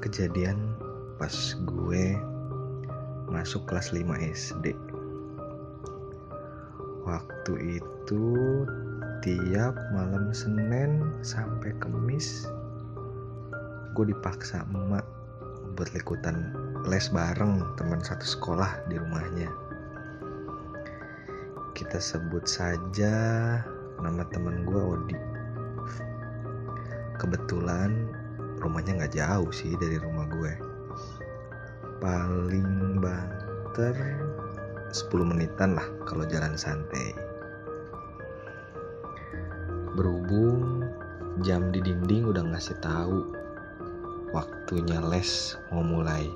kejadian pas gue masuk kelas 5 SD. Waktu itu tiap malam Senin sampai Kamis gue dipaksa emak buat ikutan les bareng teman satu sekolah di rumahnya. Kita sebut saja nama teman gue Odi. Kebetulan rumahnya nggak jauh sih dari rumah gue. Paling banter 10 menitan lah kalau jalan santai. Berhubung jam di dinding udah ngasih tahu waktunya les mau mulai.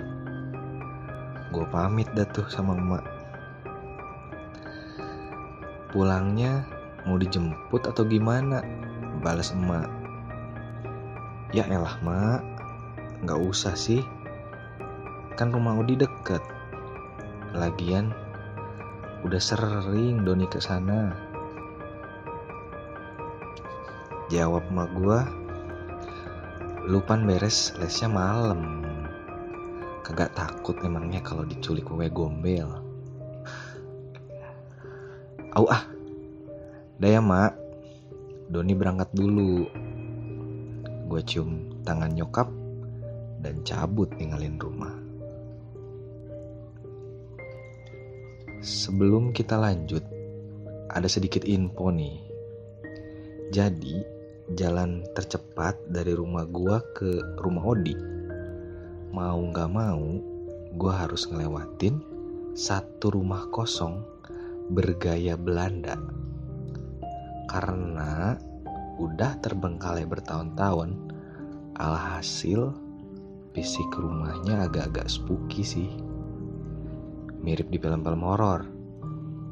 Gue pamit dah tuh sama emak. Pulangnya mau dijemput atau gimana? Balas emak Ya elah mak, nggak usah sih. Kan rumah Odi deket. Lagian udah sering Doni ke sana. Jawab mak gua, lupan beres lesnya malam. Kagak takut emangnya kalau diculik wewe gombel. Au ah, daya mak, Doni berangkat dulu gue cium tangan nyokap dan cabut ninggalin rumah. Sebelum kita lanjut, ada sedikit info nih. Jadi, jalan tercepat dari rumah gue ke rumah Odi. Mau gak mau, gue harus ngelewatin satu rumah kosong bergaya Belanda. Karena udah terbengkalai bertahun-tahun alhasil fisik rumahnya agak-agak spooky sih. Mirip di film-film horor.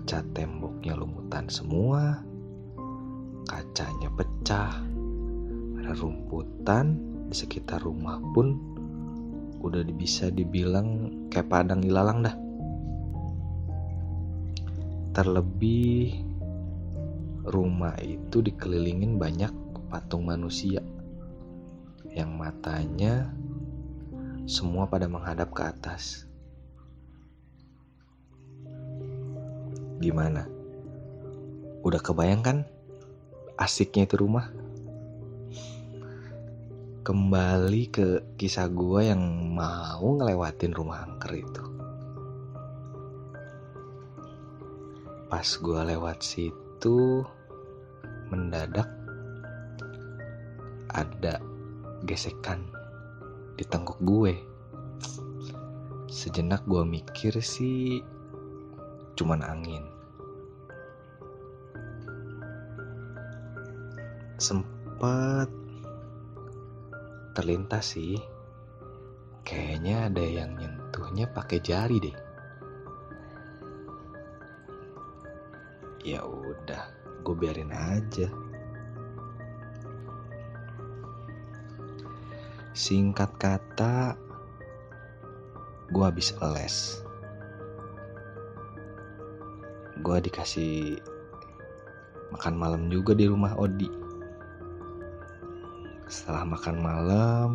Cat temboknya lumutan semua kacanya pecah ada rumputan di sekitar rumah pun udah bisa dibilang kayak padang ilalang dah. Terlebih rumah itu dikelilingin banyak patung manusia yang matanya semua pada menghadap ke atas. Gimana? Udah kebayangkan asiknya itu rumah? Kembali ke kisah gue yang mau ngelewatin rumah angker itu. Pas gue lewat situ, itu mendadak ada gesekan di tengkuk gue. Sejenak gue mikir sih cuman angin. Sempet terlintas sih. Kayaknya ada yang nyentuhnya pakai jari deh. Ya udah gue biarin aja. Singkat kata gue habis les. Gue dikasih makan malam juga di rumah Odi. Setelah makan malam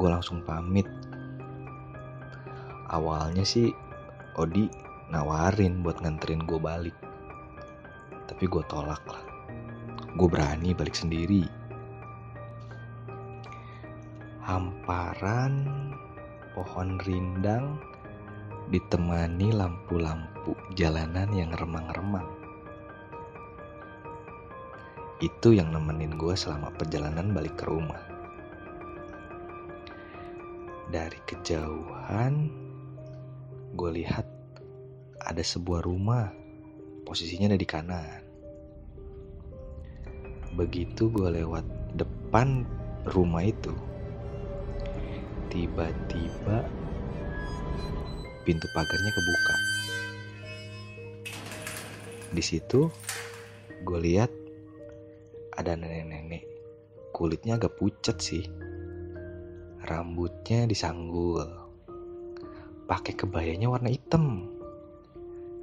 gue langsung pamit. Awalnya sih Odi nawarin buat nganterin gue balik. Tapi gue tolak lah. Gue berani balik sendiri. Hamparan pohon rindang ditemani lampu-lampu jalanan yang remang-remang. Itu yang nemenin gue selama perjalanan balik ke rumah. Dari kejauhan gue lihat ada sebuah rumah posisinya ada di kanan. Begitu gue lewat depan rumah itu tiba-tiba pintu pagarnya kebuka. Di situ gue lihat ada nenek-nenek. Kulitnya agak pucat sih. Rambutnya disanggul. Pakai kebayanya warna hitam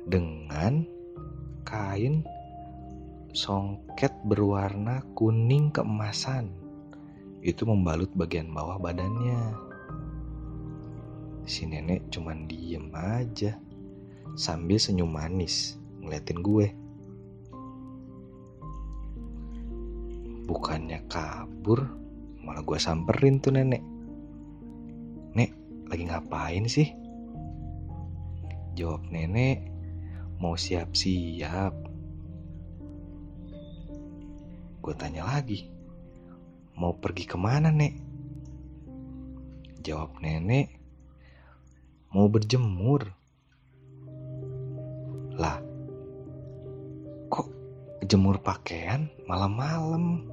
dengan kain songket berwarna kuning keemasan itu membalut bagian bawah badannya. Si nenek cuman diem aja sambil senyum manis ngeliatin gue. Bukannya kabur, malah gue samperin tuh nenek. Nek, lagi ngapain sih? Jawab nenek, mau siap-siap. Gue tanya lagi, mau pergi ke mana nek? Jawab nenek, mau berjemur. Lah, kok jemur pakaian malam-malam?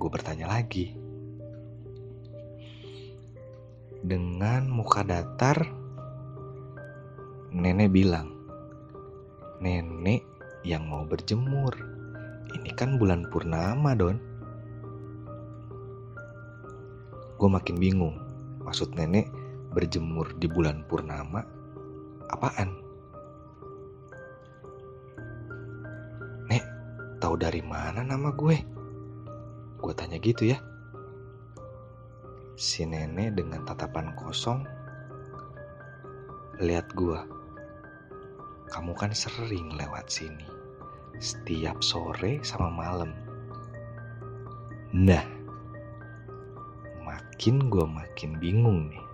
Gue bertanya lagi. Dengan muka datar, nenek bilang, nenek yang mau berjemur. Ini kan bulan purnama, Don. Gue makin bingung. Maksud nenek berjemur di bulan purnama apaan? Nek, tahu dari mana nama gue? Gue tanya gitu ya. Si nenek dengan tatapan kosong lihat gue. Kamu kan sering lewat sini. Setiap sore sama malam. Nah, makin gue makin bingung nih.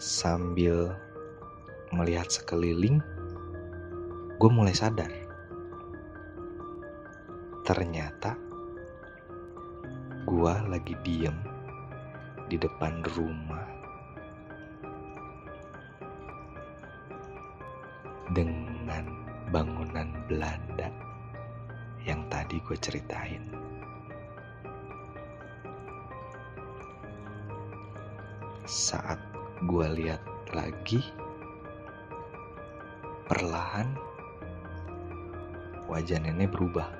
Sambil melihat sekeliling, gue mulai sadar. Ternyata gue lagi diem di depan rumah dengan bangunan Belanda yang tadi gue ceritain. Saat gue lihat lagi, perlahan wajah nenek berubah.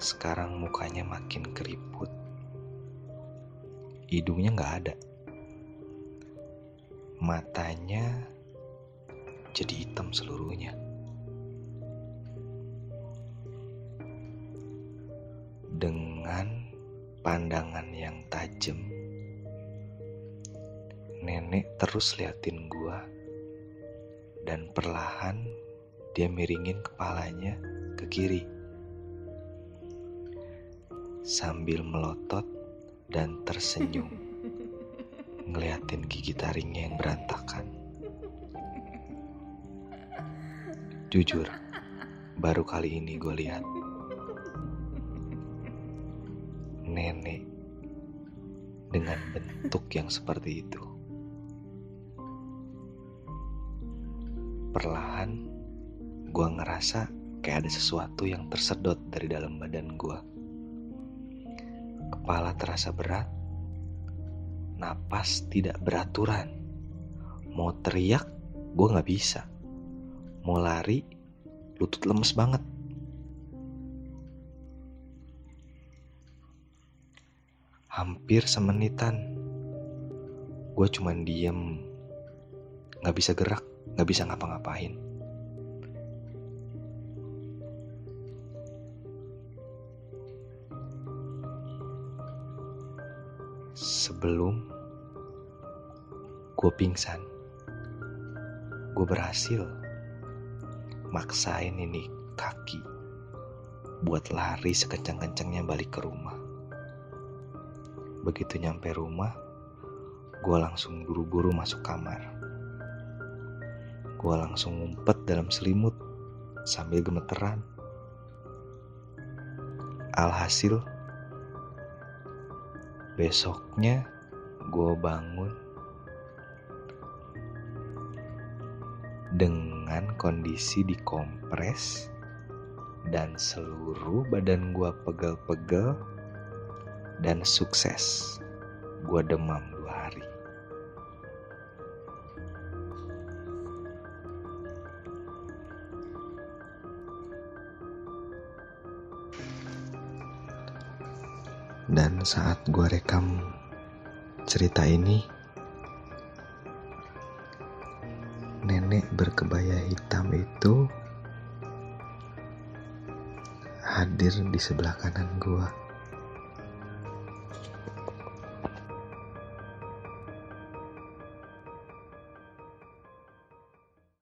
Sekarang mukanya makin keriput. Hidungnya nggak ada. Matanya jadi hitam seluruhnya. Dengan pandangan yang tajam, nenek terus liatin gua dan perlahan dia miringin kepalanya ke kiri sambil melotot dan tersenyum ngeliatin gigi taringnya yang berantakan. Jujur, baru kali ini gue lihat nenek dengan bentuk yang seperti itu. Perlahan, gue ngerasa kayak ada sesuatu yang tersedot dari dalam badan gue. Kepala terasa berat, napas tidak beraturan. Mau teriak, gue gak bisa. Mau lari, lutut lemes banget. Hampir semenitan, gue cuman diem, gak bisa gerak, gak bisa ngapa-ngapain. Sebelum gue pingsan, gue berhasil maksain ini kaki buat lari sekencang-kencangnya balik ke rumah. Begitu nyampe rumah, gue langsung buru-buru masuk kamar. Gue langsung ngumpet dalam selimut sambil gemeteran. Alhasil, besoknya gue bangun dengan kondisi dikompres dan seluruh badan gue pegel-pegel dan sukses. Gue demam dua hari. Dan saat gue rekam cerita ini, nenek berkebaya hitam itu hadir di sebelah kanan gua.